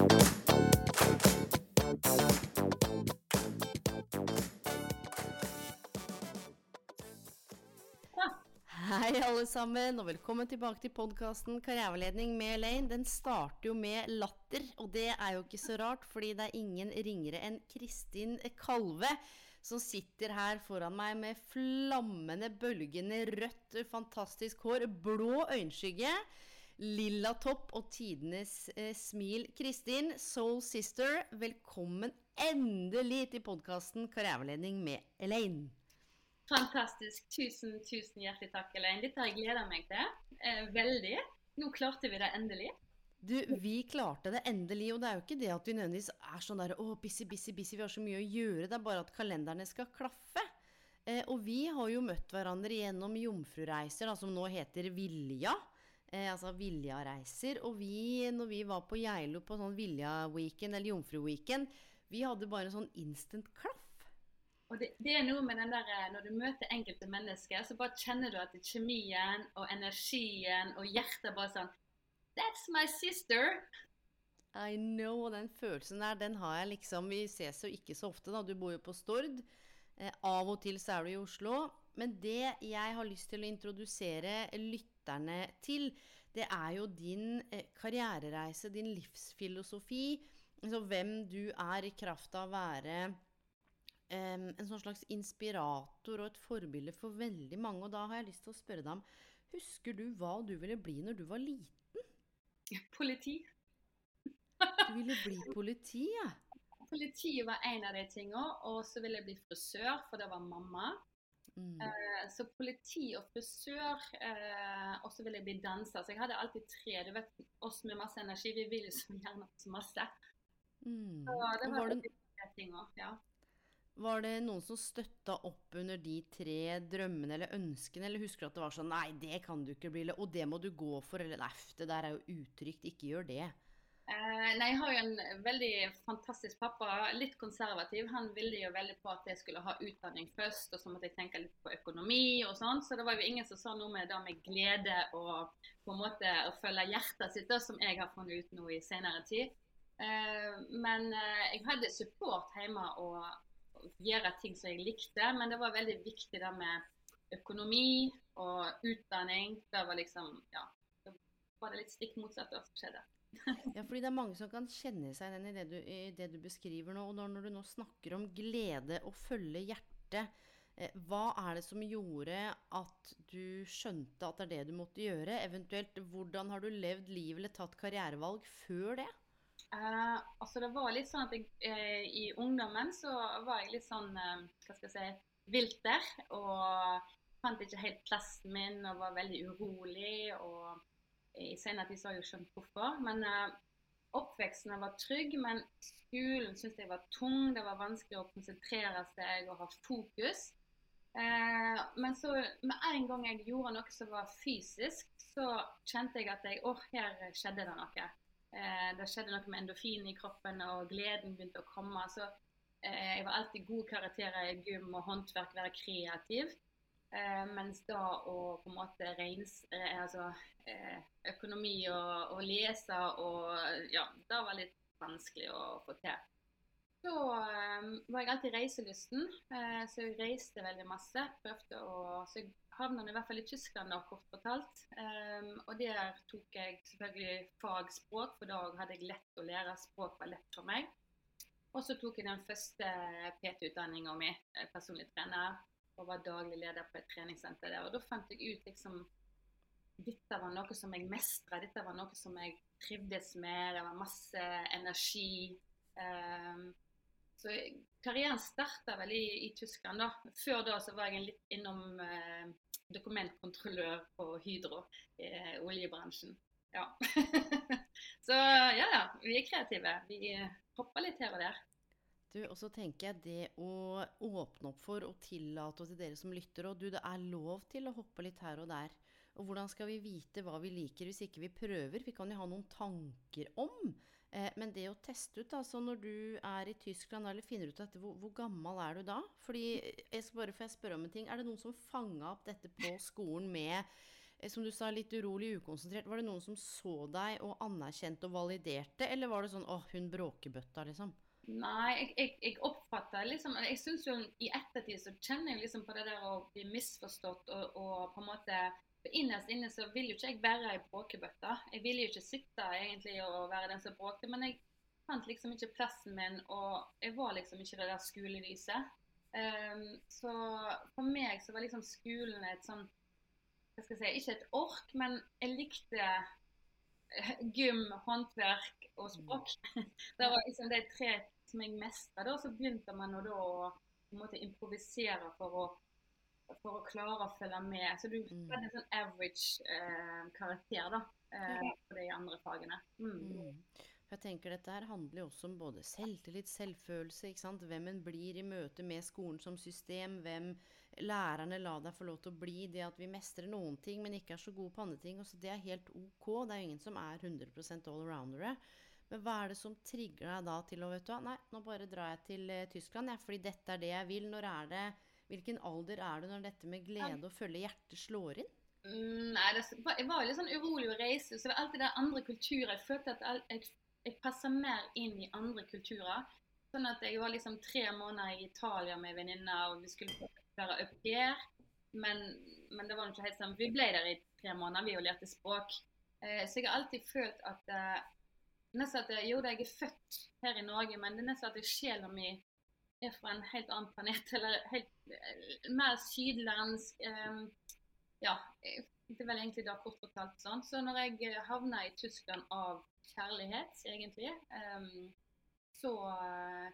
Hei, alle sammen, og velkommen tilbake til podkasten Karriereveiledning med Elaine. Den starter jo med latter, og det er jo ikke så rart, fordi det er ingen ringere enn Kristin Kalve som sitter her foran meg med flammende, bølgende rødt, fantastisk hår, blå øyenskygge, lilla topp og tidenes eh, smil. Kristin, soul sister, velkommen endelig til podkasten Karriereveiledning med Elaine. Fantastisk. Tusen, tusen hjertelig takk, Elaine. Dette har jeg gleda meg til. Eh, veldig. Nå klarte vi det endelig. Du, vi klarte det endelig, og det er jo ikke det at vi nødvendigvis er sånn der å, busy, busy, busy, vi har så mye å gjøre, det er bare at kalenderne skal klaffe. Eh, og vi har jo møtt hverandre gjennom Jomfrureiser, da, som nå heter Vilja. Eh, altså Vilja-reiser. Og vi, når vi var på Geilo på sånn Vilja-weekend, eller Jomfru-weekend, vi hadde bare en sånn instant klaff. Og det, det er noe med den der, eh, Når du møter enkelte mennesker, så bare kjenner du at det kjemien og energien og hjertet bare sånn That's my sister. I know, og den følelsen der, den har jeg liksom Vi ses jo ikke så ofte, da. Du bor jo på Stord. Eh, av og til så er du i Oslo. Men det jeg har lyst til å introdusere lytterne til, det er jo din eh, karrierereise, din livsfilosofi. Altså hvem du er i kraft av å være um, en sånn slags inspirator og et forbilde for veldig mange. Og da har jeg lyst til å spørre deg om Husker du hva du ville bli når du var liten? Politi. Du ville bli politi, ja? Politiet var en av de tingene. Og så ville jeg bli frisør, for det var mamma. Mm. Eh, så politi og frisør, eh, og så ville jeg bli danser. Så jeg hadde alltid tre. Du vet, oss med masse energi, vi vil jo så gjerne så masse. Mm. Så det var, var, de det, tre også, ja. var det noen som støtta opp under de tre drømmene eller ønskene, eller husker du at det var sånn Nei, det kan du ikke bli, eller Og det må du gå for, eller Nei, det der er jo utrygt, ikke gjør det. Eh, nei, Jeg har jo en veldig fantastisk pappa, litt konservativ. Han ville jo veldig på at jeg skulle ha utdanning først, og så måtte jeg tenke litt på økonomi og sånn. Så det var jo ingen som sa noe med det med glede og på en måte å følge hjertet sitt, som jeg har funnet ut nå i senere tid. Eh, men eh, jeg hadde support hjemme og gjøre ting som jeg likte, men det var veldig viktig det med økonomi og utdanning. Det var liksom, ja, da var det litt stikk motsatt av det som skjedde. Ja, fordi det er mange som kan kjenne seg igjen i det du, i det du beskriver nå. Og når, når du nå snakker om glede og følge hjertet, eh, hva er det som gjorde at du skjønte at det er det du måtte gjøre? Eventuelt, hvordan har du levd livet eller tatt karrierevalg før det? Eh, altså det var litt sånn at jeg, eh, I ungdommen så var jeg litt sånn eh, hva skal jeg si, vilter. Og fant ikke helt plassen min og var veldig urolig. og senere tid så har jeg jo skjønt hvorfor. Men uh, oppveksten var trygg, men skolen syntes jeg var tung. Det var vanskelig å konsentrere seg og ha fokus. Uh, men så med en gang jeg gjorde noe som var fysisk, så kjente jeg at jeg, åh, her skjedde det noe. Uh, det skjedde noe med endorfin i kroppen, og gleden begynte å komme. Så jeg var alltid god karakterer i gym og håndverk, være kreativ. Eh, mens da å på en måte reins, eh, altså, eh, økonomi og, og lese og ja, det var litt vanskelig å få til. Så eh, var jeg alltid reiselysten, eh, så jeg reiste veldig masse. Prøvde å, så jeg havna i hvert fall i Tyskland, da, kort fortalt. Eh, og der tok jeg selvfølgelig fagspråk, for da hadde jeg lett å lære. Språk var lett for meg. Og så tok jeg den første PT-utdanninga mi, personlig trener, og var daglig leder på et treningssenter der. Og da fant jeg ut liksom dette var noe som jeg mestra, dette var noe som jeg trivdes med. Det var masse energi. Um, så karrieren starta vel i, i, Tyskland, da. Før da så var jeg litt innom uh, dokumentkontrollør på Hydro i oljebransjen. Ja. så ja, ja, vi er kreative. Vi hopper litt her og der. Du, og så tenker jeg det å åpne opp for og tillate til dere som lytter Og du, det er lov til å hoppe litt her og der. Og hvordan skal vi vite hva vi liker hvis ikke vi prøver? Vi kan jo ha noen tanker om. Eh, men det å teste ut, altså når du er i Tyskland eller finner ut dette, hvor, hvor gammel er du da? Fordi jeg skal bare jeg spørre om en ting. Er det noen som fanga opp dette på skolen med Eh, som du sa, litt urolig, ukonsentrert. Var det noen som så deg og anerkjente og validerte, eller var det sånn 'Å, hun bråkebøtta', liksom? Nei, jeg, jeg, jeg oppfatter liksom Jeg syns jo i ettertid så kjenner jeg liksom på det der å bli misforstått og, og på en måte for Innerst inne så vil jo ikke jeg være ei bråkebøtte. Jeg vil jo ikke sitte egentlig og være den som bråkte, men jeg fant liksom ikke plassen min, og jeg var liksom ikke det der skolelyset. Um, så for meg så var liksom skolen et sånn hva skal jeg si, Ikke et ork, men jeg likte gym, håndverk og språk. Det var liksom de tre som jeg mestra. Så begynte man å måte, improvisere for å, for å klare å følge med. Så du mm. hadde en sånn average eh, karakter da, eh, på de andre fagene. Mm. Mm. Jeg tenker Dette her handler jo også om både selvtillit, selvfølelse, ikke sant? hvem en blir i møte med skolen som system, hvem lærerne la deg få lov til å bli, det at vi mestrer noen ting, men ikke er så gode på andre ting. Også det er helt ok. Det er jo ingen som er 100 all-aroundere, Men hva er det som trigger deg da til å vet du, Nei, nå bare drar jeg til uh, Tyskland, ja, fordi dette er det jeg vil. Når er det Hvilken alder er du når dette med glede og følge hjertet slår inn? Mm, nei, det, var litt sånn urolig å reise, så det var alltid det andre kulturer. Jeg følte at jeg jeg passer mer inn i andre kulturer. Sånn at jeg var liksom tre måneder i Italia med venninner, og vi skulle være au pair. Men, men, det var ikke helt sånn. Vi ble der i tre måneder, vi og lærte språk. Eh, så jeg har alltid følt at eh, nesten at Jo, jeg er født her i Norge, men det er nesten at sjela mi er fra en helt annen planet. Eller helt, eh, mer sydlandsk. Eh, ja, det er vel egentlig da kort fortalt sånn. Så når jeg havna i Tyskland av kjærlighet, egentlig. Um, så uh,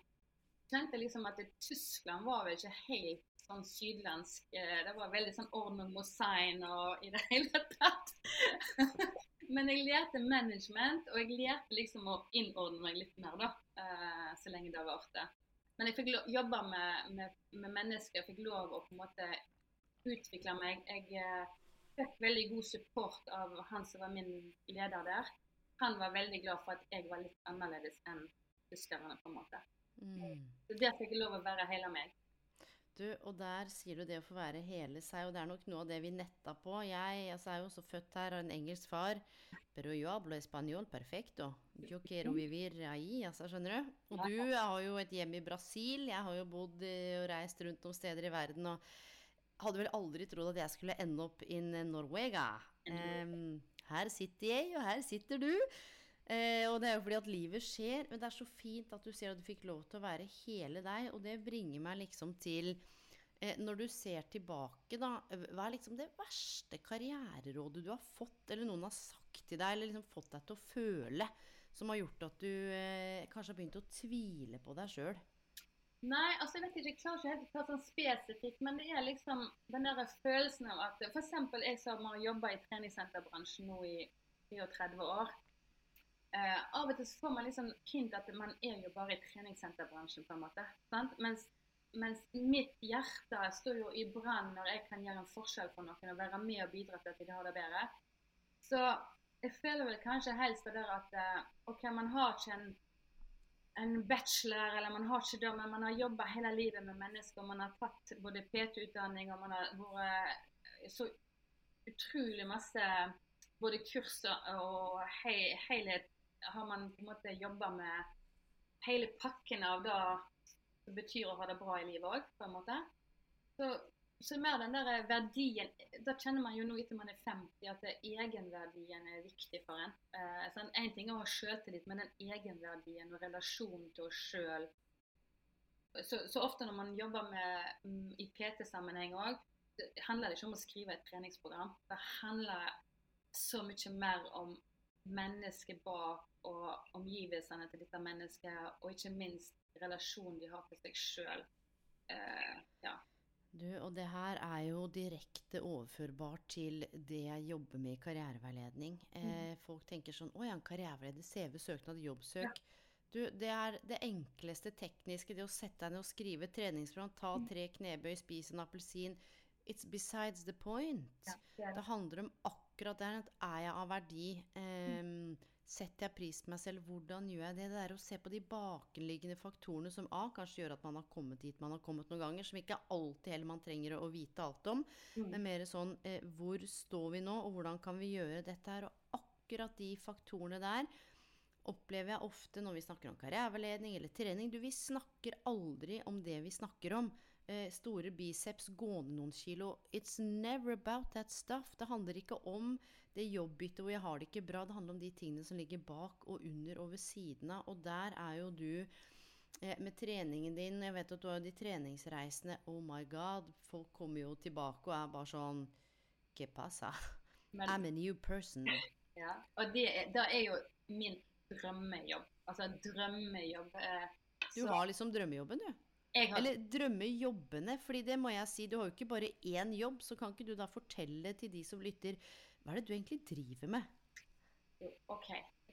kjente jeg liksom at Tyskland var vel ikke helt sånn sydlandsk. Uh, det var veldig sånn Orno Mosein og i det hele tatt. Men jeg lærte management, og jeg lærte liksom å innordne meg litt mer, da. Uh, så lenge det varte. Men jeg fikk jobbe med, med, med, mennesker, jeg fikk lov å på en måte utvikle meg. Jeg uh, fikk veldig god support av han som var min leder der han var veldig glad for at jeg var litt annerledes enn tyskerne, på en måte. Mm. Så der fikk jeg lov å være hele meg. Du, og der sier du det å få være hele seg, og det er nok noe av det vi netta på. Jeg altså, er jo også født her av en engelsk far. Pero yo hablo español perfecto. Yo quiero vivir ahí, altså, skjønner du? Og du har jo et hjem i Brasil. Jeg har jo bodd eh, og reist rundt noen steder i verden. og hadde vel aldri trodd at jeg skulle ende opp in Norwega. Um, her sitter jeg, og her sitter du. Eh, og det er jo fordi at livet skjer. Men det er så fint at du ser at du fikk lov til å være hele deg. Og det bringer meg liksom til eh, Når du ser tilbake, da. Hva er liksom det verste karriererådet du har fått, eller noen har sagt til deg, eller liksom fått deg til å føle, som har gjort at du eh, kanskje har begynt å tvile på deg sjøl? Nei, altså jeg vet ikke, jeg klarer ikke helt å ta sånn spesifikt, men det er liksom den der følelsen av at F.eks. jeg som har jobba i treningssenterbransjen nå i 34 år. Eh, av og til så får man liksom hint at man er jo bare i treningssenterbransjen, på en måte. Mens, mens, mitt hjerte står jo i brann når jeg kan gjøre en forskjell for noen og være med og bidra til at de har det bedre. Så jeg føler vel kanskje helst det der at uh, OK, man har ikke en en bachelor, eller man har ikke det, men man har jobba hele livet med mennesker. Man har tatt både PT-utdanning, og man har vært så utrolig masse både kurs og he helhet har man på en måte jobba med hele pakken av det som betyr å ha det bra i livet òg, på en måte. Så så mer den der verdien Da kjenner man jo nå etter man er 50 at egenverdien er viktig for en. Eh, sånn, en ting er å ha sjøltillit, men den egenverdien og relasjonen til oss sjøl så, så, ofte når man jobber med, mm, i PT-sammenheng òg, handler det ikke om å skrive et treningsprogram. Det handler så mye mer om mennesket bak og omgivelsene til dette mennesket, og ikke minst relasjonen de har til seg sjøl. Uh, ja. Du, og det her er jo direkte overførbart til det jeg jobber med i karriereveiledning. Eh, folk tenker sånn Å ja, en karriereveileder, CV, søknad, jobbsøk. Du, det er det enkleste tekniske, det å sette deg ned og skrive treningsprogram, ta tre knebøy, spise en appelsin. It's besides the point. Ja, det det. Det handler om akkurat det. der at Er jeg av verdi? Ehm, setter jeg pris på meg selv? Hvordan gjør jeg det? Det er å se på de bakenliggende faktorene som A, kanskje gjør at man har kommet dit man har kommet noen ganger, som ikke alltid heller man trenger å, vite alt om, men mer sånn eh, hvor står vi nå, og hvordan kan vi gjøre dette her? Og akkurat de faktorene der opplever jeg ofte når vi snakker om karriereveiledning eller trening. Du, vi snakker aldri om det vi snakker om. Eh, store biceps, gående noen kilo. It's never about that stuff. Det handler ikke om det jobbbyttet hvor jeg har det ikke bra. Det handler om de tingene som ligger bak og under og ved siden av. Og der er jo du eh, med treningen din Jeg vet at du har de treningsreisene. Oh my god. Folk kommer jo tilbake og er bare sånn Que pasa? Men- I'm a new person. Ja, og det det er jo min drømmejobb. Altså drømmejobb. eh, Du har liksom drømmejobben, du. Har, Eller drømmejobbene, fordi det må jeg si, du har jo ikke bare én jobb, så kan ikke du da fortelle til de som lytter, hva er det du egentlig driver med? jo, OK,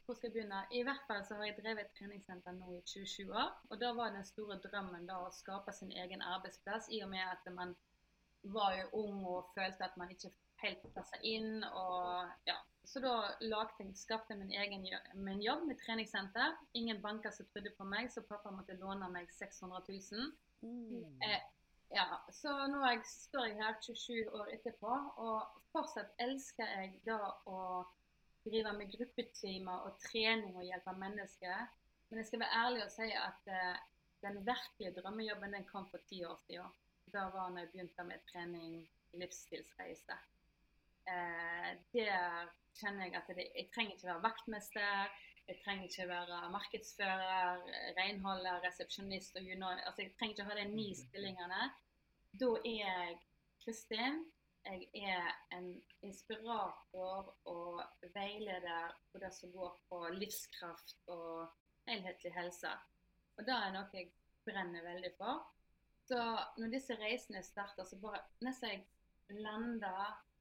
hvor skal jeg begynne? I hvert fall så har jeg drevet treningssenter nå i 27 år. Og da var den store drømmen da å skape sin egen arbeidsplass, i og med at man var jo ung og følte at man ikke helt passa inn. og ja. Så da lagde jeg, skapte jeg min egen min jobb med treningssenter. Ingen banker som trodde på meg, så pappa måtte låne meg 600 000. Mm. Eh, ja, så nå jeg, står jeg her 27 år etterpå, og fortsatt elsker jeg da å drive med gruppetimer og trening og hjelpe mennesker. Men jeg skal være ærlig og si at eh, den virkelige drømmejobben den kom for ti år siden. Da var når jeg begynte med trening, livsstilsreise. Eh, der kjenner jeg at det, jeg trenger ikke være vaktmester, jeg trenger ikke være markedsfører, renholder, resepsjonist og you know, altså Jeg trenger ikke ha de ni stillingene. Da er jeg Kristin. Jeg er en inspirator og veileder på det som går på livskraft og helhetlig helse. Og det er noe jeg brenner veldig for. Så når disse reisene starter, så bare nesten jeg landa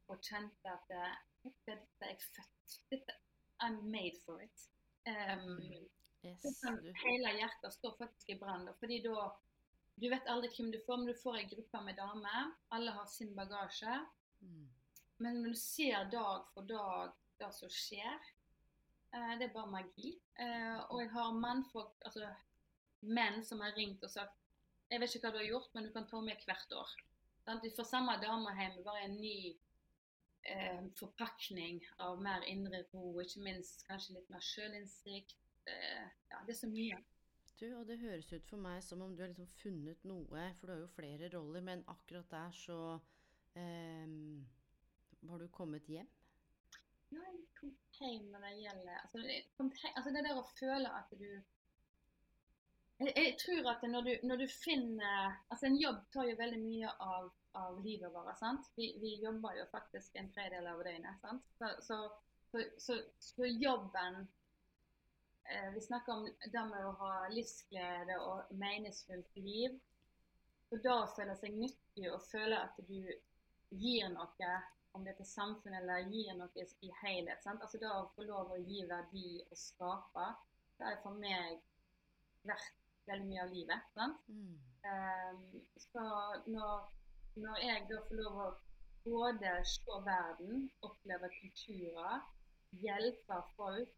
og kjente at dette, er jeg født. Dette, I'm made for it. Um, Yes, det kan, du. hele hjertet står faktisk i brann. fordi da Du vet aldri hvem du får, men du får ei gruppe med damer. Alle har sin bagasje. Mm. Men når du ser dag for dag det som skjer, uh, det er bare magi. Uh, og jeg har mannfolk, altså menn som har ringt og sagt Jeg vet ikke hva du har gjort, men du kan ta med hvert år. Sant? Vi får samme dame hjem bare en ny eh, forpakning av mer indre ro, ikke minst kanskje litt mer sjølinnsikt. Eh, ja, det er så mye. Du, og det høres ut for meg som om du har liksom funnet noe, for du har jo flere roller, men akkurat der så eh, har du kommet hjem. Ja, jeg kom hjem når det gjelder altså, hjem, altså det der å føle at du Jeg, jeg tror at når du, når du finner Altså en jobb tar jo veldig mye av, av livet vårt. sant? Vi, vi jobber jo faktisk en tredjedel av døgnet. sant? Så, så, så, så, jobben eh, Vi snakker om det med å ha livsglede og meningsfullt liv. Og da føler føle seg nyttig og føle at du gir noe, om det er til samfunnet eller gir noe i, i helhet. Sant? Altså da å få lov å gi verdi og skape, det er for meg verdt veldig mye av livet. Sant? Mm. Um, så når, når jeg da får lov å både se verden, oppleve kulturer, hjelpe folk,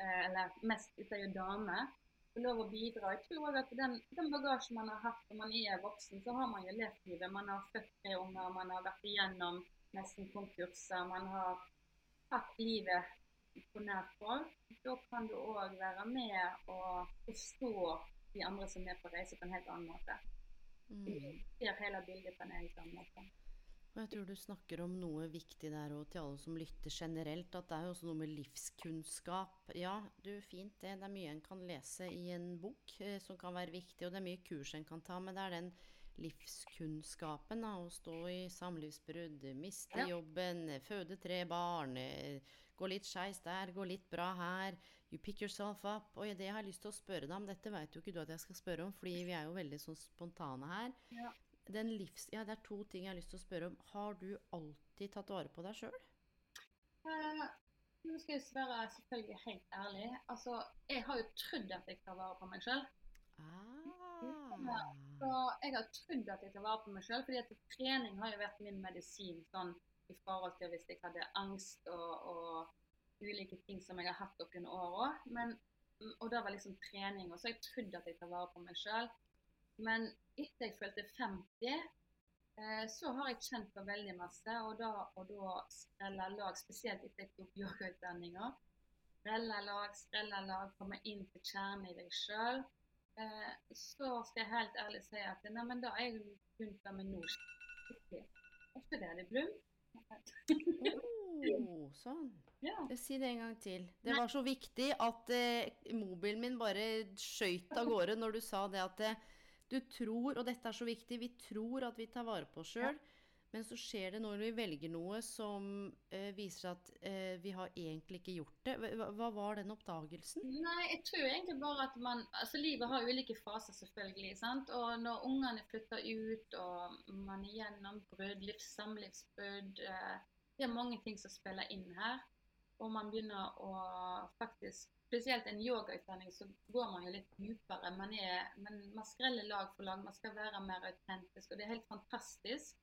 eh, eller mest ut er jo damer, få lov å bidra Jeg tror òg at den, den bagasjen man har hatt når man er voksen, så har man jo levd livet. Man har født tre unger, man har vært igjennom nesten konkurser, man har hatt livet på nært hold. Da kan du òg være med og forstå de andre som er på reise, på en helt annen måte Mm. ser hele bildet på en helt annen måte. Og jeg tror du snakker om noe viktig der òg til alle som lytter generelt, at det er jo også noe med livskunnskap. Ja, du, fint det. Det er mye en kan lese i en bok eh, som kan være viktig, og det er mye kurs en kan ta, men det er den livskunnskapen, da, å stå i samlivsbrudd, miste Ja. jobben, føde tre barn, eh, gå litt skeis der, gå litt bra her. You pick yourself up. Og det jeg har lyst til å spørre deg om, dette vet jo ikke du at jeg skal spørre om, fordi vi er jo veldig sånn spontane her. Ja. den livs... Ja, det er to ting jeg har lyst til å spørre om. Har du alltid tatt vare på deg sjøl? Eh, nå skal jeg være selvfølgelig helt ærlig. Altså, jeg har jo trodd at jeg tar vare på meg sjøl. Ah. Så jeg har trodd at jeg tar vare på meg sjøl, fordi at trening har jo vært min medisin sånn i forhold til hvis jeg hadde angst og, og ulike ting som jeg har hatt opp gjennom åra. Og det var liksom trening. Og så jeg trodd at jeg tar vare på meg sjøl. Men etter jeg følte 50, eh, så har jeg kjent på veldig masse. Og da, og da sprella lag, spesielt etter jeg tok yogautdanninga. Sprella lag, sprella lag, komme inn til kjernen i deg sjøl. Eh, så skal jeg helt ærlig si at nei, men da er jeg begynt med nå. Ofte det det blir. Oh, sånn. Ja. Si det en gang til. Det var så viktig at eh, mobilen min bare skøyt av gårde når du sa det at eh, du tror, og dette er så viktig, vi tror at vi tar vare på oss sjøl, men så skjer det når vi velger noe som eh, viser at eh, vi har egentlig ikke gjort det. Hva, hva var den oppdagelsen? Nei, jeg tror egentlig bare at man Altså, livet har ulike faser, selvfølgelig. sant? Og når ungene flytter ut, og man er gjennom brudd, livs, samlivsbrudd eh, Det er mange ting som spiller inn her. Og man begynner å faktisk Spesielt en yogautdanning, så går man jo litt dypere. Man, er, men man skreller lag for lag, man skal være mer autentisk. Og det er helt fantastisk.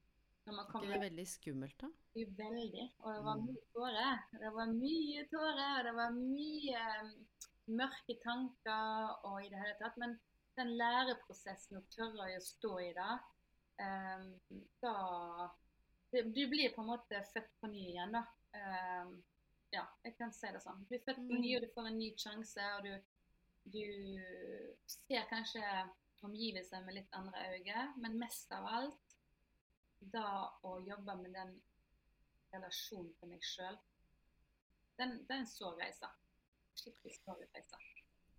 Man Er det veldig skummelt, da? Det er veldig. Og det var Mm. mye tårer. Det var mye tårer, og det var mye mm, mørke tanker og i det hele tatt. Men den læreprosessen, å tørre å stå i det, eh, da det, Du blir på en måte født på ny igjen, da. Eh, ja, jeg kan si det sånn. Du blir født på ny, Mm. og du får en ny sjanse, og du, du ser kanskje omgivelsene med litt andre øyne, men mest av alt da å jobbe med den relasjonen til meg sjøl, den, det er en sår reise. Skikkelig sår reise.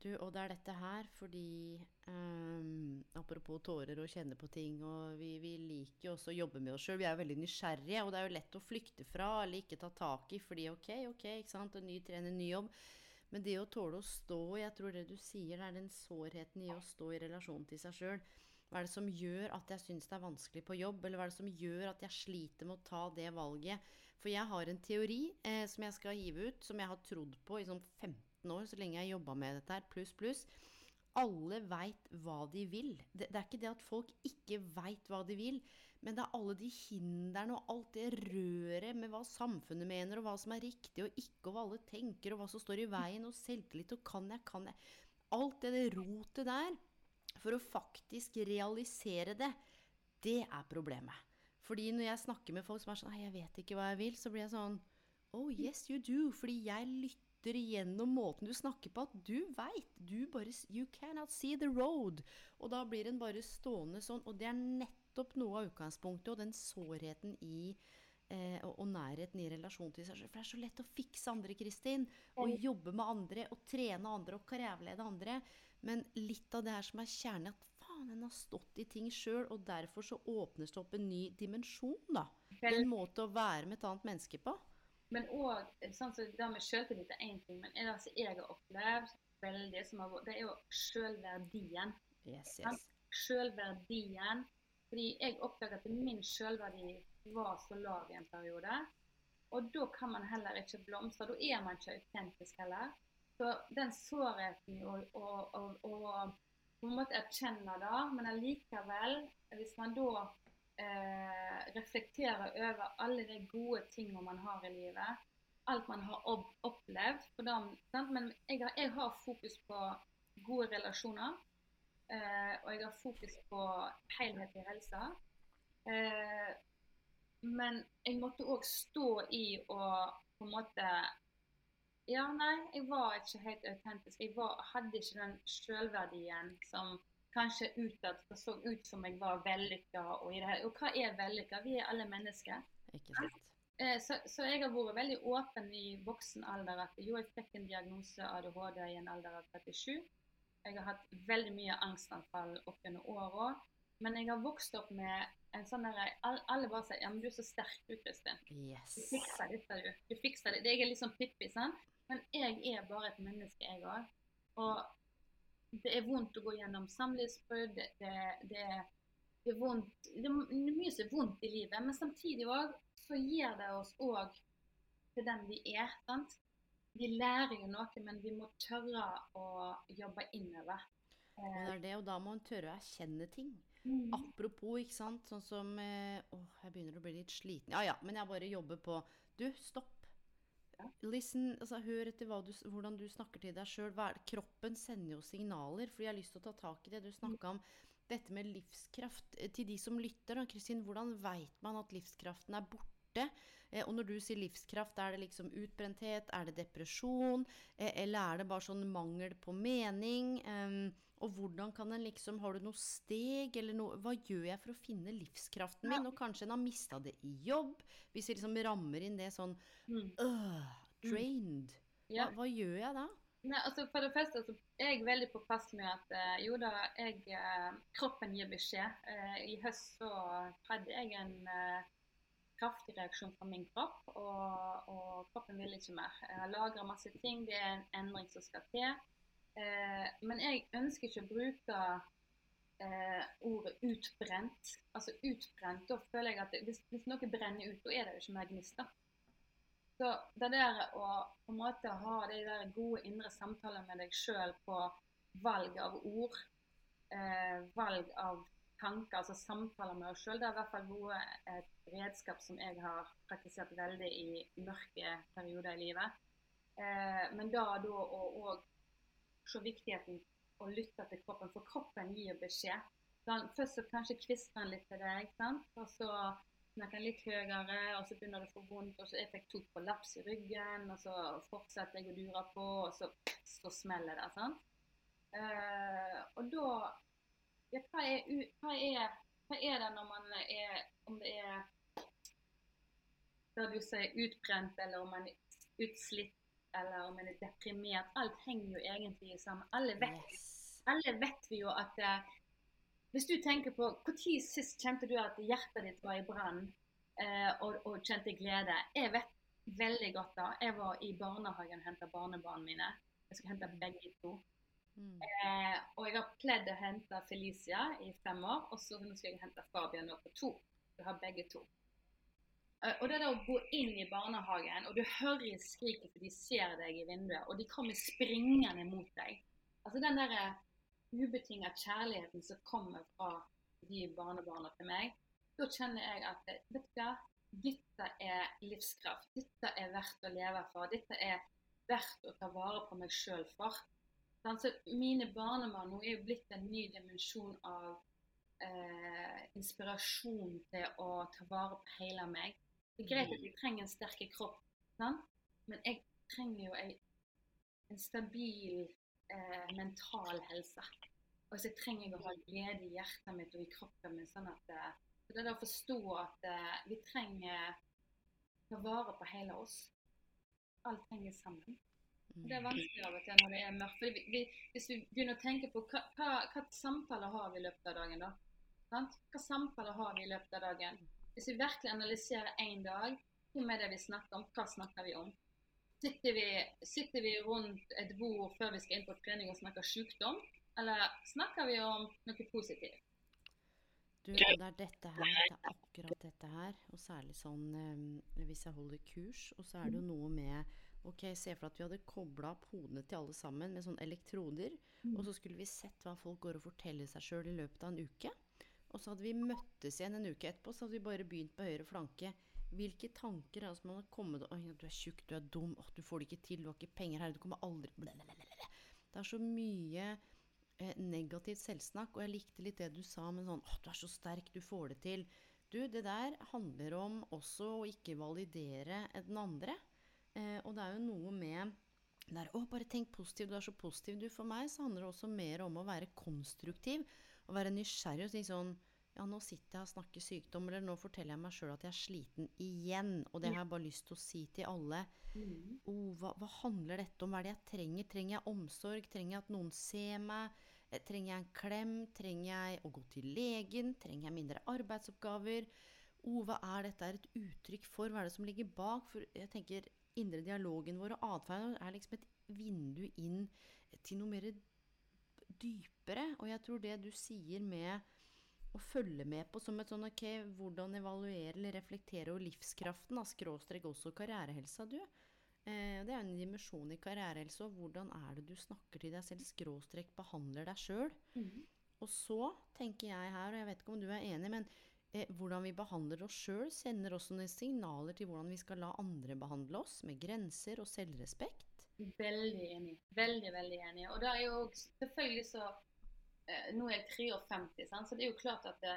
Du, og det er dette her fordi um, Apropos tårer og kjenne på ting, og vi, vi liker jo også å jobbe med oss sjøl. Vi er jo veldig nysgjerrige, og det er jo lett å flykte fra eller ikke ta tak i fordi ok, ok, ikke sant, en ny trener, ny jobb. Men det å tåle å stå, jeg tror det du sier, det er den sårheten i å stå i relasjon til seg sjøl. Hva er det som gjør at jeg syns det er vanskelig på jobb, eller hva er det som gjør at jeg sliter med å ta det valget? For jeg har en teori eh, som jeg skal hive ut, som jeg har trodd på i sånn 15 år, så lenge jeg jobba med dette her, pluss, pluss. Alle veit hva de vil. Det, det er ikke det at folk ikke veit hva de vil, men det er alle de hindrene og alt det røret med hva samfunnet mener, og hva som er riktig og ikke, og hva alle tenker, og hva som står i veien, og selvtillit og kan jeg, kan jeg. Alt det, det rotet der, for å faktisk realisere det, det er problemet. Fordi når jeg snakker med folk som er sånn Nei, jeg vet ikke hva jeg vil, så blir jeg sånn Oh, yes, you do. Fordi jeg lytter igjennom måten du snakker på, at du veit. Du bare You cannot see the road. Og da blir en bare stående sånn. Og det er nettopp noe av utgangspunktet og den sårheten i eh, og, og nærheten i relasjon til seg selv. For det er så lett å fikse andre, Kristin. Og jobbe med andre, og trene andre, og karrierelede andre. Men litt av det her som er kjernen, er at faen, en har stått i ting sjøl, og derfor så åpnes det opp en ny dimensjon, da. En måte å være med et annet menneske på. Men òg sånn som det med selvtillit er én ting, men det som jeg har opplevd veldig, som har, det er jo selvverdien. Yes, yes. Selvverdien. Fordi jeg oppdaget at min selvverdi var så lav i en periode. Og da kan man heller ikke blomstre. Da er man ikke autentisk heller. Så den sårheten og, og, og, og på en måte erkjenne det, men allikevel, hvis man da eh, reflekterer over alle de gode tingene man har i livet, alt man har opplevd sant? Men jeg har, jeg har fokus på gode relasjoner. Eh, og jeg har fokus på helhet i helsa. Eh, men jeg måtte òg stå i og på en måte Ja, nei, jeg var ikke helt autentisk. Jeg var, hadde ikke den selvverdien som kanskje utad så ut som jeg var vellykka. Og, i det her. og hva er vellykka? Vi er alle mennesker. Ikke sant. Eh, Så, så jeg har vært veldig åpen i voksen alder at jo, jeg fikk en diagnose ADHD i en alder av 37. Jeg har hatt veldig mye angstanfall opp gjennom åra. Men jeg har vokst opp med en sånn der Alle bare sier ja, men du er så sterk du, Kristin. Du fikser dette, du. Du fikser det. Jeg er litt sånn Pippi, sant? Men jeg er bare et menneske, jeg òg. Og det er vondt å gå gjennom samlivsbrudd. Det, det, det er vondt. Det er mye som er vondt i livet, men samtidig òg så gir det oss òg til den vi er. sant? Vi lærer jo noe, men vi må tørre å jobbe innover. Det er det, og da må en tørre å erkjenne ting. Mm. Apropos, ikke sant, sånn som Å, jeg begynner å bli litt sliten. Ja ja, men jeg bare jobber på Du, stopp. Listen, altså Hør etter du, hvordan du snakker til deg sjøl. Kroppen sender jo signaler, for jeg har lyst til å ta tak i det. Du snakka om dette med livskraft. Eh, Til de som lytter, da, Kristin, hvordan veit man at livskraften er borte? Eh, og når du sier livskraft, er det liksom utbrenthet? Er det depresjon? Eh, eller er det bare sånn mangel på mening? Og hvordan kan en liksom Har du noe steg, eller noe Hva gjør jeg for å finne livskraften min? Og kanskje en har mista det i jobb. Hvis vi liksom rammer inn det sånn Mm. øh, Drained. Hva, Ja. hva gjør jeg da? Nei, altså For det første så er jeg veldig påpasselig med at eh, jo da, jeg, eh, kroppen gir beskjed. Eh, I høst så hadde jeg en eh, kraftig reaksjon fra min kropp, og, og kroppen ville ikke mer. Jeg har lagra masse ting, det er en endring som skal til. Eh, men jeg ønsker ikke å bruke eh, ordet utbrent. Altså utbrent, da føler jeg at hvis, hvis noe brenner ut, da er det jo ikke mer gnist. da. Så det der å på en måte ha de der gode indre samtaler med deg sjøl på valg av ord, eh, valg av tanker, altså samtaler med oss sjøl, det har i hvert fall vært et redskap som jeg har praktisert veldig i mørke perioder i livet. Eh, men da da å òg se viktigheten å lytte til kroppen, for kroppen gir beskjed. Sånn, først så kanskje kvisker den litt til deg, og så snakker den litt høyere, og så begynner det å få vondt, og så jeg fikk to prolaps i ryggen, og så fortsetter jeg å dure på, og så, så smeller det. sant? Uh, og da ja, hva, er, hva, er, hva er det når man er Om det er det du sier utbrent, eller om man er utslitt, eller om en er deprimert. Alt henger jo egentlig sammen. Alle vet Yes. alle vet vi jo at eh, Hvis du tenker på Når sist kjente du at hjertet ditt var i brann eh, og, og kjente glede? Jeg vet veldig godt da. Jeg var i barnehagen og henta barnebarna mine. Jeg skulle hente begge to. Mm. Eh, og jeg har pledd å hente Felicia i fem år, og så nå skal jeg hente Fabian nå på to. Jeg har begge to. Eh, og det der å gå inn i barnehagen, og du hører skriket for de ser deg i vinduet, og de kommer springende mot deg. Altså den der ubetinga kjærligheten som kommer fra de barnebarna til meg, da kjenner jeg at eh, vet du hva, dette er livskraft. Dette er verdt å leve for. Dette er verdt å ta vare på meg sjøl for. Så mine barnebarn nå er jo blitt en ny dimensjon av eh, inspirasjon til å ta vare på hele meg. Det er greit at jeg trenger en sterk kropp, sant? men jeg trenger jo en, en stabil eh, mental helse. Og så trenger jeg å ha glede i hjertet mitt og i kroppen min. sånn at eh, så Det er å forstå at eh, vi trenger ta vare på hele oss. Alt henger sammen. Det er vanskelig av og til når det er mørkt. Vi, vi, hvis vi begynner å tenke på hva, hva, hva samtaler har vi i løpet av dagen, da? Sant? Hva samtaler har vi i løpet av dagen? Hvis vi virkelig analyserer én dag, hvem er det vi snakker om? Hva snakker vi om? Sitter vi, sitter vi rundt et bord før vi skal inn på trening og snakker sykdom? Eller snakker vi om noe positivt? Du, det er dette her, det er akkurat dette her, og særlig sånn eh, hvis jeg holder kurs, og så er det jo noe med Ok, se for at vi hadde kobla opp hodene til alle sammen med sånne elektroder, og så skulle vi sett hva folk går og forteller seg sjøl i løpet av en uke. Og så hadde vi møttes igjen en uke etterpå, så hadde vi bare begynt på høyre flanke. Hvilke tanker er det som har kommet Oi, du er tjukk, du er dum, oh, du får det ikke til, du har ikke penger her, du kommer aldri Blablabla. Det er så mye eh, negativt selvsnakk, og jeg likte litt det du sa med sånn Å, du er så sterk, du får det til. Du, det der handler om også å ikke validere den andre. Eh, og det er jo noe med der, å, bare tenk positivt, du er så positiv. Du, for meg så handler det også mer om å være konstruktiv. Å være nysgjerrig og si sånn Ja, nå sitter jeg og snakker sykdom, eller nå forteller jeg meg sjøl at jeg er sliten igjen. Og det har jeg bare lyst til å si til alle. Oh, hva, hva handler dette om? Hva er det jeg trenger? Trenger jeg omsorg? Trenger jeg at noen ser meg? Eh, Trenger jeg en klem? Trenger jeg å gå til legen? Trenger jeg mindre arbeidsoppgaver? Oh, hva er dette et uttrykk for? Hva er det som ligger bak? For jeg tenker indre dialogen vår og atferden er liksom et vindu inn til noe mer dypere. Og jeg tror det du sier med å følge med på som et sånn ok, hvordan evaluere eller reflektere over livskraften, av skråstrek også karrierehelsa, du. Eh, det er en dimensjon i karrierehelse, og hvordan er det du snakker til deg selv, skråstrek behandler deg sjøl. Mhm. Og så tenker jeg her, og jeg vet ikke om du er enig, men eh, hvordan vi behandler oss sjøl, sender også noen signaler til hvordan vi skal la andre behandle oss, med grenser og selvrespekt. Veldig enig. Veldig, veldig enig. Og det er jo selvfølgelig så eh, Nå er jeg 53, sant? så det er jo klart at det,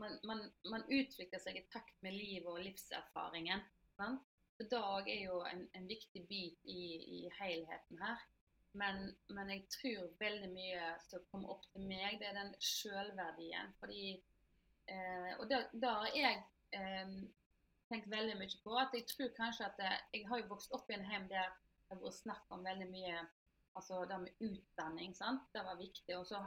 man, man, man utvikler seg i takt med livet og livserfaringen. Sant? Så dag er jo en, en viktig bit i, i helheten her. Men, men jeg tror veldig mye som kommer opp til meg, det er den sjølverdien. Fordi eh, Og da da har jeg eh, tenkt veldig mye på at jeg tror kanskje at Jeg har jo vokst opp i en hjem der det har vært snakk om veldig mye altså det med utdanning. sant? Det var viktig. Og så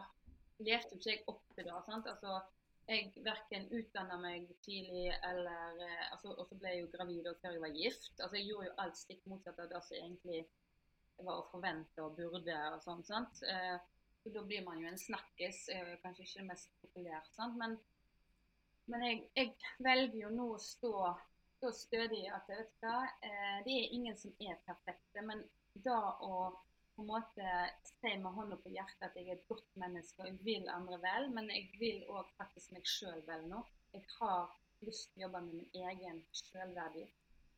levde ikke jeg opp til det. sant? Altså, jeg verken utdanna meg tidlig eller eh, altså, Og så ble jeg jo gravid og før jeg var gift. Altså, jeg gjorde jo alt stikk motsatt av det som egentlig var å forvente og burde. og sånn, sant? Eh, så Da blir man jo en snakkis. eh, kanskje ikke det mest populært. sant? Men, men jeg, jeg velger jo nå å stå, stå stødig at vet du hva, eh, det er ingen som er perfekte. Men da å på en måte si med hånda på hjertet at jeg er et godt menneske og jeg vil andre vel, men jeg vil òg faktisk meg sjøl vel nå. Jeg har lyst til å jobbe med min egen sjølverdi.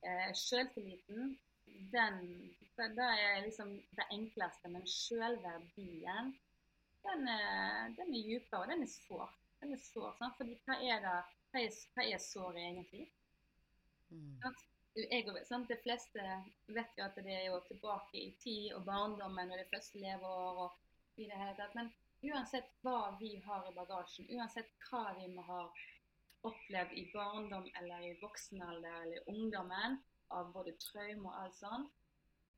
Eh, Sjøltilliten, den det er liksom det enkleste, men sjølverdien, den, er- den er dypere, og den er sår. Den er sår, sant? Fordi hva er det, hva er, hva er såret egentlig? Mm. Jeg, sant? De fleste vet jo at det er jo tilbake i tid og barndommen og det første leveår og i det hele tatt. Men uansett hva vi har i bagasjen, uansett hva vi må ha opplevd i barndom eller i voksen alder eller i ungdommen, av både traume og alt sånt,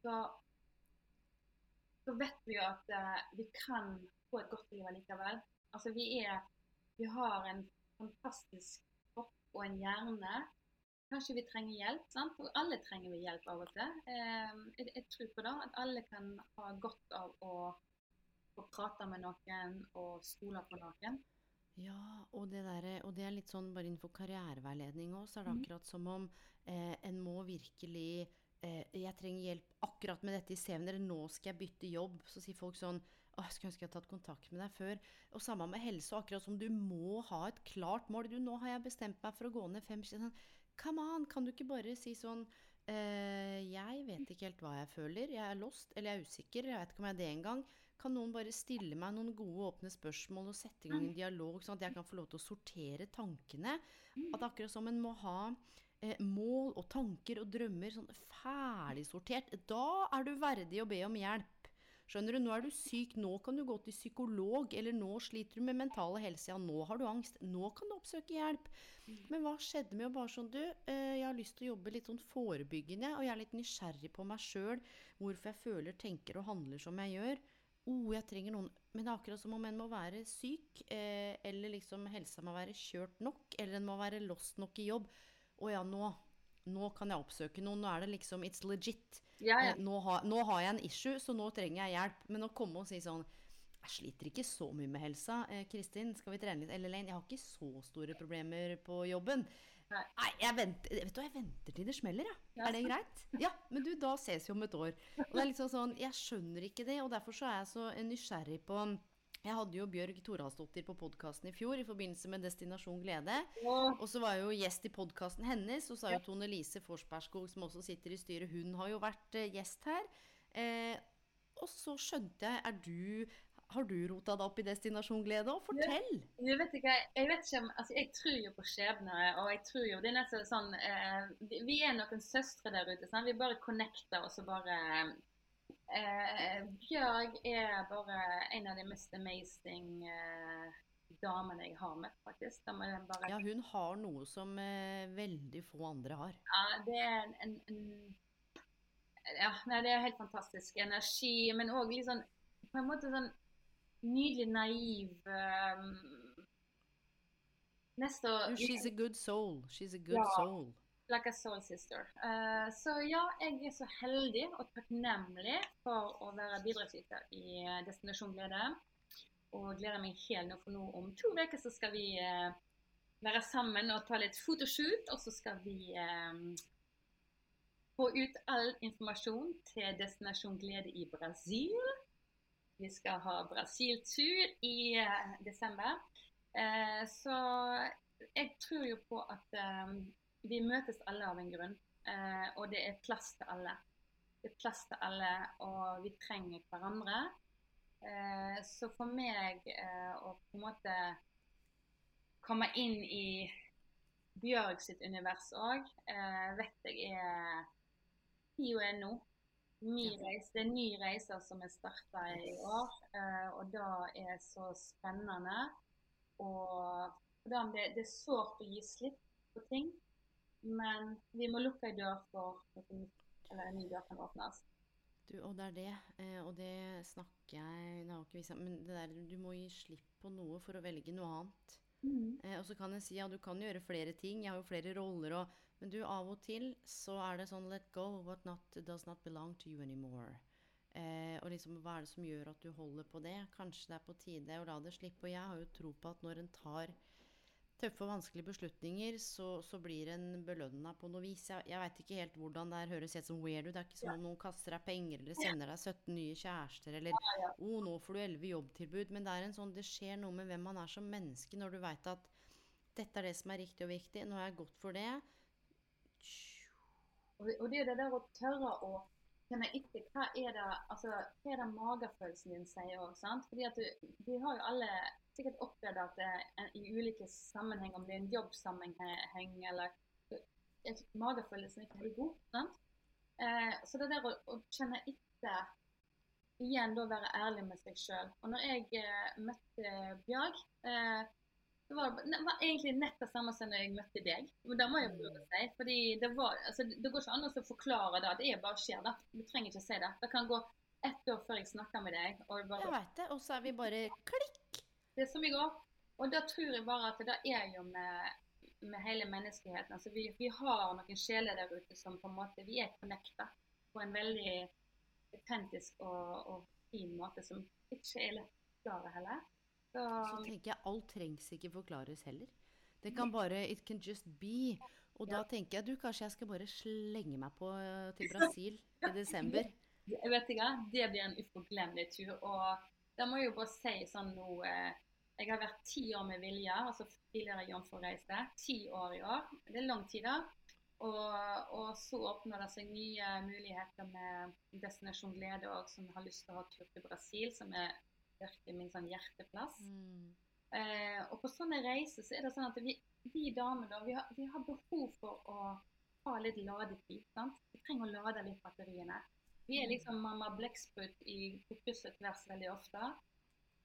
så, så vet vi jo at uh, vi kan få et godt liv allikevel. Altså vi er Vi har en fantastisk kropp og en hjerne Kanskje vi trenger hjelp, sant? og alle trenger vi hjelp av og til. Eh, jeg, jeg tror på det, at alle kan ha godt av å å prate med noen og stole på noen. Ja, og det, der, og det er litt sånn bare innenfor karriereveiledning òg, så er det Mhm. akkurat som om eh, en må virkelig eh, Jeg trenger hjelp akkurat med dette i CV-en, eller nå skal jeg bytte jobb. Så sier folk sånn Å, jeg skulle ønske jeg hadde tatt kontakt med deg før. Og samme med helse, akkurat som du må ha et klart mål. Du, nå har jeg bestemt meg for å gå ned fem kilo. Come on, kan du ikke bare si sånn eh, Jeg vet ikke helt hva jeg føler. Jeg er lost, eller jeg er usikker. Jeg vet ikke om jeg er det engang. Kan noen bare stille meg noen gode, åpne spørsmål og sette i gang en dialog, sånn at jeg kan få lov til å sortere tankene? At akkurat som en må ha eh, mål og tanker og drømmer sånn ferdigsortert, da er du verdig å be om hjelp. Skjønner du, nå er du syk, nå kan du gå til psykolog, eller nå sliter du med mentale helse, ja, nå har du angst, nå kan du oppsøke hjelp. Men hva skjedde med å bare sånn, du, eh, jeg har lyst til å jobbe litt sånn forebyggende, og jeg er litt nysgjerrig på meg sjøl, hvorfor jeg føler, tenker og handler som jeg gjør. Oh, jeg trenger noen Men det er akkurat som om en må være syk, eh, eller liksom helsa må være kjørt nok, eller en må være lost nok i jobb. Å ja, nå, nå kan jeg oppsøke noen. Nå er det liksom It's legit. Ja, ja. Eh, nå, har, nå har jeg en issue, så nå trenger jeg hjelp. Men å komme og si sånn Jeg sliter ikke så mye med helsa. Eh, Kristin, skal vi trene litt? Eller Lane, jeg har ikke så store problemer på jobben. Nei. Nei, jeg venter, vet du, jeg venter til det smeller, ja. Ja. Er det greit? Ja, men du, da ses vi om et år. Og det er liksom sånn, Jeg skjønner ikke det, og derfor så er jeg så nysgjerrig på Jeg hadde jo Bjørg Thoralsdottir på podkasten i fjor i forbindelse med Destinasjon glede. Og så var jeg jo gjest i podkasten hennes, og så er jo Tone Lise Forsbergskog, som også sitter i styret, hun har jo vært eh, gjest her. Eh, og så skjønte jeg Er du Har du rota deg opp i Destinasjon glede òg? Fortell! Du vet ikke, jeg vet ikke altså jeg tror jo på skjebner, og jeg tror jo, det er nesten sånn, eh, vi er noen søstre der ute, sant? vi bare connecter, og så bare, eh, Bjørg er bare en av de mest amazing eh, damene jeg har møtt, faktisk. Bare, Ja, hun har noe som eh, veldig få andre har. ja, det er en, en, en ja, nei, det er helt fantastisk energi, men også litt sånn, på en måte sånn nydelig naiv, um, nesten Du, she's a good soul. She's a good Ja. soul. Like a soul sister. Uh, så ja, jeg er så heldig og takknemlig for å være bidragsyter i eh, Destinasjon Glede. og gleder meg helt nå, for nå om to uker så skal vi uh, være sammen og ta litt fotoshoot. Og så skal vi eh, få ut all informasjon til Destinasjon Glede i Brasil. Vi skal ha Brasil-tur i uh, desember. Så jeg tror jo på at eh, vi møtes alle av en grunn. Eh, og det er plass til alle. Det er plass til alle, og vi trenger hverandre. Eh, så for meg eh, å på en måte komme inn i Bjørg sitt univers òg, eh, vet jeg er tida er nå. Ny reise, det er ny reise som er starta i år, eh, og det er så spennende. Og det, det er sårt å gi slipp på ting. Men vi må lukke ei dør for at eller en ny dør kan åpnes. Du, og det er det, eh, og det snakker jeg har ikke vi sagt, men det der, du må gi slipp på noe for å velge noe annet. Mm. Eh, og så kan jeg si ja, du kan gjøre flere ting, jeg har jo flere roller og Men du, av og til så er det sånn let go what not, does not belong to you anymore. Eh, og liksom hva er det som gjør at du holder på det? Kanskje det er på tide å la det slippe. Og jeg har jo tro på at når en tar tøffe og vanskelige beslutninger, så, så blir en belønna på noe vis. Jeg, jeg veit ikke helt hvordan det her høres helt som weird ut. Det er ikke som om noen kaster deg penger eller sender deg 17 nye kjærester eller 'Å, oh, nå får du 11 jobbtilbud. Men det er en sånn, det skjer noe med hvem man er som menneske når du veit at dette er det som er riktig og viktig. Nå har jeg gått for det. Og det er det der å tørre å kjenne etter hva er det, altså, hva er det magefølelsen din sier òg. Fordi at du, vi har jo alle sikkert opplevd at det er i ulike sammenhenger, om det er en jobbsammenheng eller magefølelsen ikke er god. Sant? Eh, så det der å, å, kjenne etter Igjen da være ærlig med seg sjøl. Og når jeg eh, møtte Bjørg eh, det var, det var, egentlig nett det samme som når jeg møtte deg. Men det må jeg prøve å fordi det, var, altså, det går ikke an å forklare det. Det er bare skjer. da. Du trenger ikke si det. Det kan gå ett år før jeg snakker med deg. Og bare, jeg vet det. Og så er vi bare klikk. Det er som i går. Og da tror jeg bare at det er jo med, med hele menneskeheten. Altså vi, vi, har noen sjeler der ute som på en måte Vi er connecta på en veldig autentisk og, og, fin måte som ikke er lett å forklare heller. Så, så tenker jeg alt trengs ikke forklares heller. Det kan bare It can just be. Og ja. da tenker jeg du, kanskje jeg skal bare slenge meg på eh, til Brasil i desember. Jeg vet ikke, Det blir en uforglemmelig tur. Og da må jeg jo bare si sånn nå eh, jeg har vært ti år med Vilja, altså tidligere jomfrureise. Ti år i år. Det er lang tid, da. Og, og så åpner det seg nye muligheter med Destinasjon Glede òg, som har lyst til å ha tur til Brasil, som er virkelig min sånn hjerteplass. Mm. Eh, og på sånne reiser så er det sånn at vi, vi damer da, vi vi har, behov for å ha litt ladetid. sant? Vi trenger å lade litt batteriene. Vi er mm. liksom mamma blekksprut i fokuset vers veldig ofte.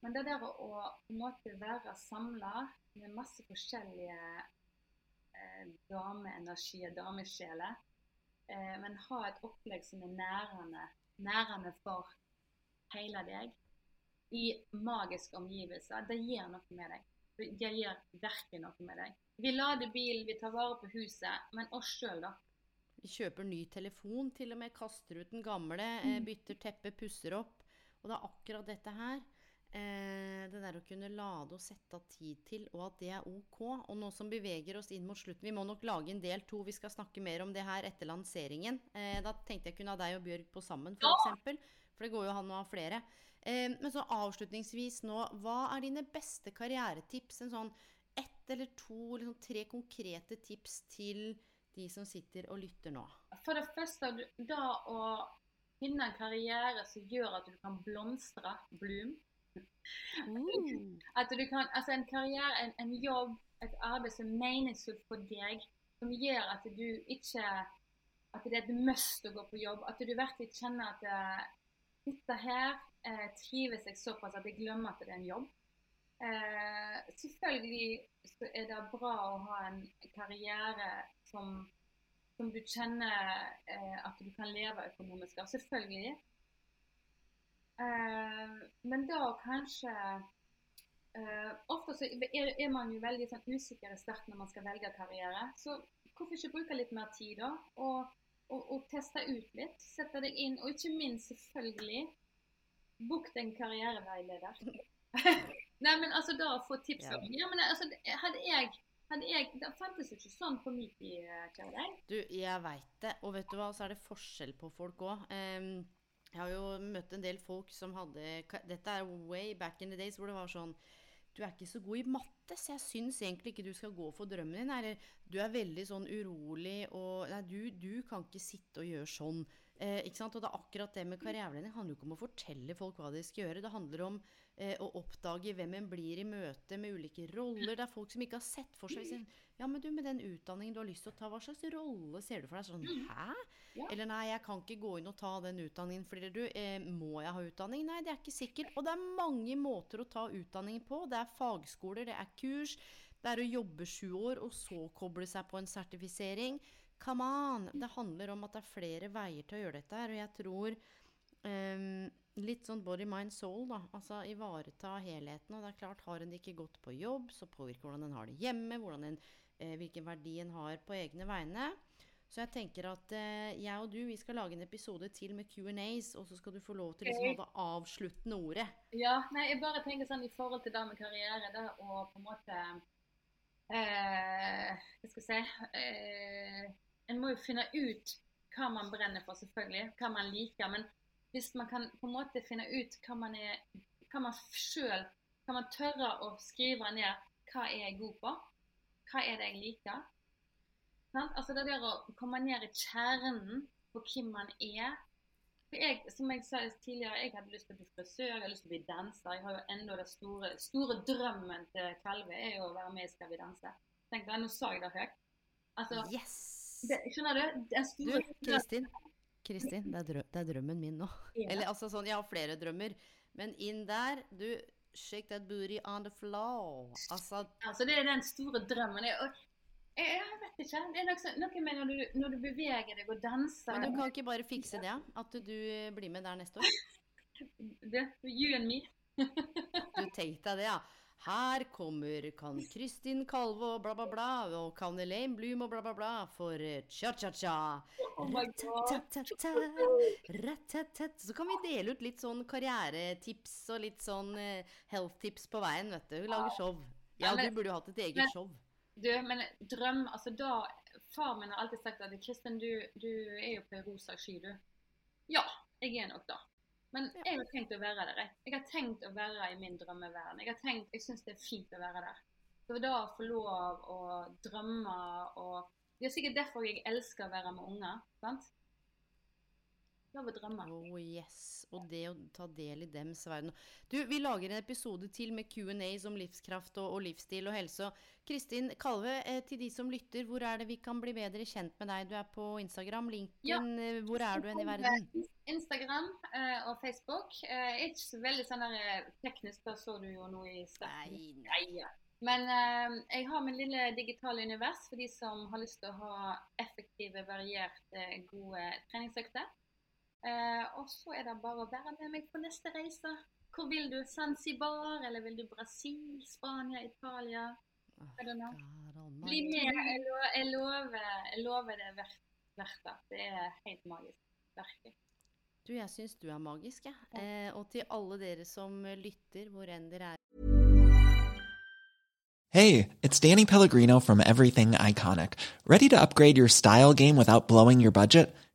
Men det der å på en måte være samla med masse forskjellige eh, dameenergier, damesjeler, eh, men ha et opplegg som er nærende, nærende for hele deg, i magiske omgivelser, det gjør noe med deg. Det gjør virkelig noe med deg. Vi lader bilen, vi tar vare på huset, men oss sjøl, da. Kjøper ny telefon, til og med kaster ut den gamle, eh, mm. bytter teppe, pusser opp. Og det er akkurat dette her Eh, det der å kunne lade og sette av tid til, og at det er ok. Og nå som beveger oss inn mot slutten Vi må nok lage en del to. Vi skal snakke mer om det her etter lanseringen. Eh, da tenkte jeg kunne ha deg og Bjørg på sammen, f.eks. For, for det går jo an å ha flere. Eh, men så avslutningsvis nå, hva er dine beste karrieretips? En sånn ett eller to, liksom tre konkrete tips til de som sitter og lytter nå. For det første, da å finne en karriere som gjør at du kan blomstre, bloom. Mm. At du kan, altså en karriere, en, en, jobb, et arbeid som er meningsfullt for deg, som gjør at du ikke At det er et must å gå på jobb. At du virkelig kjenner at uh, dette her eh, trives jeg såpass at jeg glemmer at det er en jobb. Eh, selvfølgelig så er det bra å ha en karriere som, som du kjenner at du kan leve økonomisk av. Selvfølgelig. Eh, men da kanskje eh, Ofte så er, er, man jo veldig sånn, usikker i starten når man skal velge karriere. Så hvorfor ikke bruke litt mer tid, da? Og, og, og teste ut litt. Sette deg inn. Og ikke minst, selvfølgelig, book en karriereveileder. Nei, men altså, da å få tips Ja. av Ja, men altså, hadde jeg hadde jeg, Det fantes ikke sånn på min tid, eh, Du, jeg veit det. Og vet du hva, så er det forskjell på folk òg. jeg har jo møtt en del folk som hadde Dette er way back in the days hvor det var sånn Du er ikke så god i matte, så jeg syns egentlig ikke du skal gå for drømmen din. Eller du er veldig sånn urolig og Nei, du, du kan ikke sitte og gjøre sånn. Eh, ikke sant? Og det er akkurat det med karriereveiledning. Det handler jo ikke om å fortelle folk hva de skal gjøre. Det handler om å oppdage hvem en blir i møte med ulike roller. Det er folk som ikke har sett for seg Ja, men du, med den utdanningen du har lyst til å ta, hva slags rolle ser du for deg? Sånn, hæ? Ja. Eller nei, jeg kan ikke gå inn og ta den utdanningen fordi du, eh, må jeg ha utdanning? Nei, det er ikke sikkert. Og det er mange måter å ta utdanning på. Det er fagskoler, det er kurs. Det er å jobbe sju år og så koble seg på en sertifisering. Come on! Det handler om at det er flere veier til å gjøre dette her, og jeg tror ehm, Litt sånn body, mind, soul, da. Altså ivareta helheten. Og det er klart, har en ikke gått på jobb, så påvirker hvordan en har det hjemme, hvordan en, eh, hvilken verdi en har på egne vegne. Så jeg tenker at eh, jeg og du, vi skal lage en episode til med Q&As, og så skal du få lov til liksom, å ha det avsluttende ordet. Ja, nei, jeg bare tenker sånn i forhold til det med karriere, det å på en måte eh, Hva skal jeg si eh, En må jo finne ut hva man brenner for, selvfølgelig. Hva man liker. Men hvis man kan på en måte finne ut hva man er Hva man sjøl Kan man tørre å skrive ned hva er jeg god på? Hva er det jeg liker? Altså det der å komme ned i kjernen på hvem man er. For jeg, som jeg sa tidligere, jeg hadde lyst til å bli frisør, jeg hadde lyst til å bli danser. Jeg har jo enda det store, store drømmen til Kalve er jo å være med i Skal vi danse. Tenk deg, Nå sa jeg det høyt. Altså, Yes! det, skjønner du? Den Du, Kristin. Kristin. Kristin, det er, drø det er drømmen min nå. Ja. Eller altså sånn, jeg har flere drømmer. Men inn der, du Shake that booty on the floor. Altså, Altså, det er den store drømmen. Jeg, jeg vet ikke. Det er noe, noe med når du, når du beveger deg og danser men du kan ikke bare fikse det? At du eh, blir med der neste år? det, You and me. Du tenkte deg det, ja. Her kommer kan Kristin Kalve og bla, bla, bla, og kan Elaine Bloom og bla, bla, bla for eh, cha-cha-cha. Oh. Ra-ta-ta-ta, ra-ta-ta-ta. Så kan vi dele ut litt sånn karrieretips og litt sånn eh, health-tips på veien, vet du. Hun lager show. Ja, du burde jo hatt et eget show. Du, men drøm Altså, da Far min har alltid sagt at Kristin, du, du er jo på rosa sky, du. Ja, jeg er nok det. Men jeg har tenkt å være der. jeg. Jeg har tenkt å være i min drømmeverden. Jeg har tenkt, jeg syns det er fint å være der. Så da å få lov å drømme og Det er sikkert derfor jeg elsker å være med unger. sant? Lov å drømme. Oh yes, og det å ta del i dems verden. Du, vi lager en episode til med Q&As om livskraft og, og livsstil og helse. Kristin Kalve, eh, til de som lytter, hvor er det vi kan bli bedre kjent med deg? Du er på Instagram, Linken, ja. hvor er du hen i verden? Instagram uh, og Facebook. Eh, ikke så veldig sånn der eh, teknisk, da så du jo nå i starten. Nei, nei. Men eh, jeg har min lille digitale univers for de som har lyst til å ha effektive, varierte, gode treningsøkter. Eh, og så er det bare å være med meg på neste reise. Hvor vil du? Zanzibar, eller vil du Brasil, Spania, Italia? I don't know. Bli med. Jeg, lover, jeg lover det er verdt, det. Det er helt magisk. Virkelig. Du, jeg syns du er magisk, jeg. Eh, og til alle dere som lytter, hvor enn dere er Hey, it's Danny Pellegrino from Everything Iconic. Ready to upgrade your style game without blowing your budget?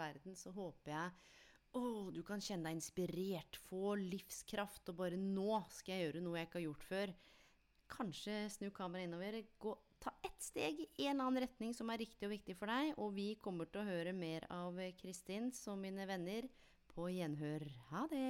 verden, så håper jeg å, du kan kjenne deg inspirert, få livskraft, og bare nå skal jeg gjøre noe jeg ikke har gjort før. Kanskje snu kameraet innover, gå, ta ett steg i en annen retning som er riktig og viktig for deg, og vi kommer til å høre mer av Kristin som mine venner på gjenhør. Ha det!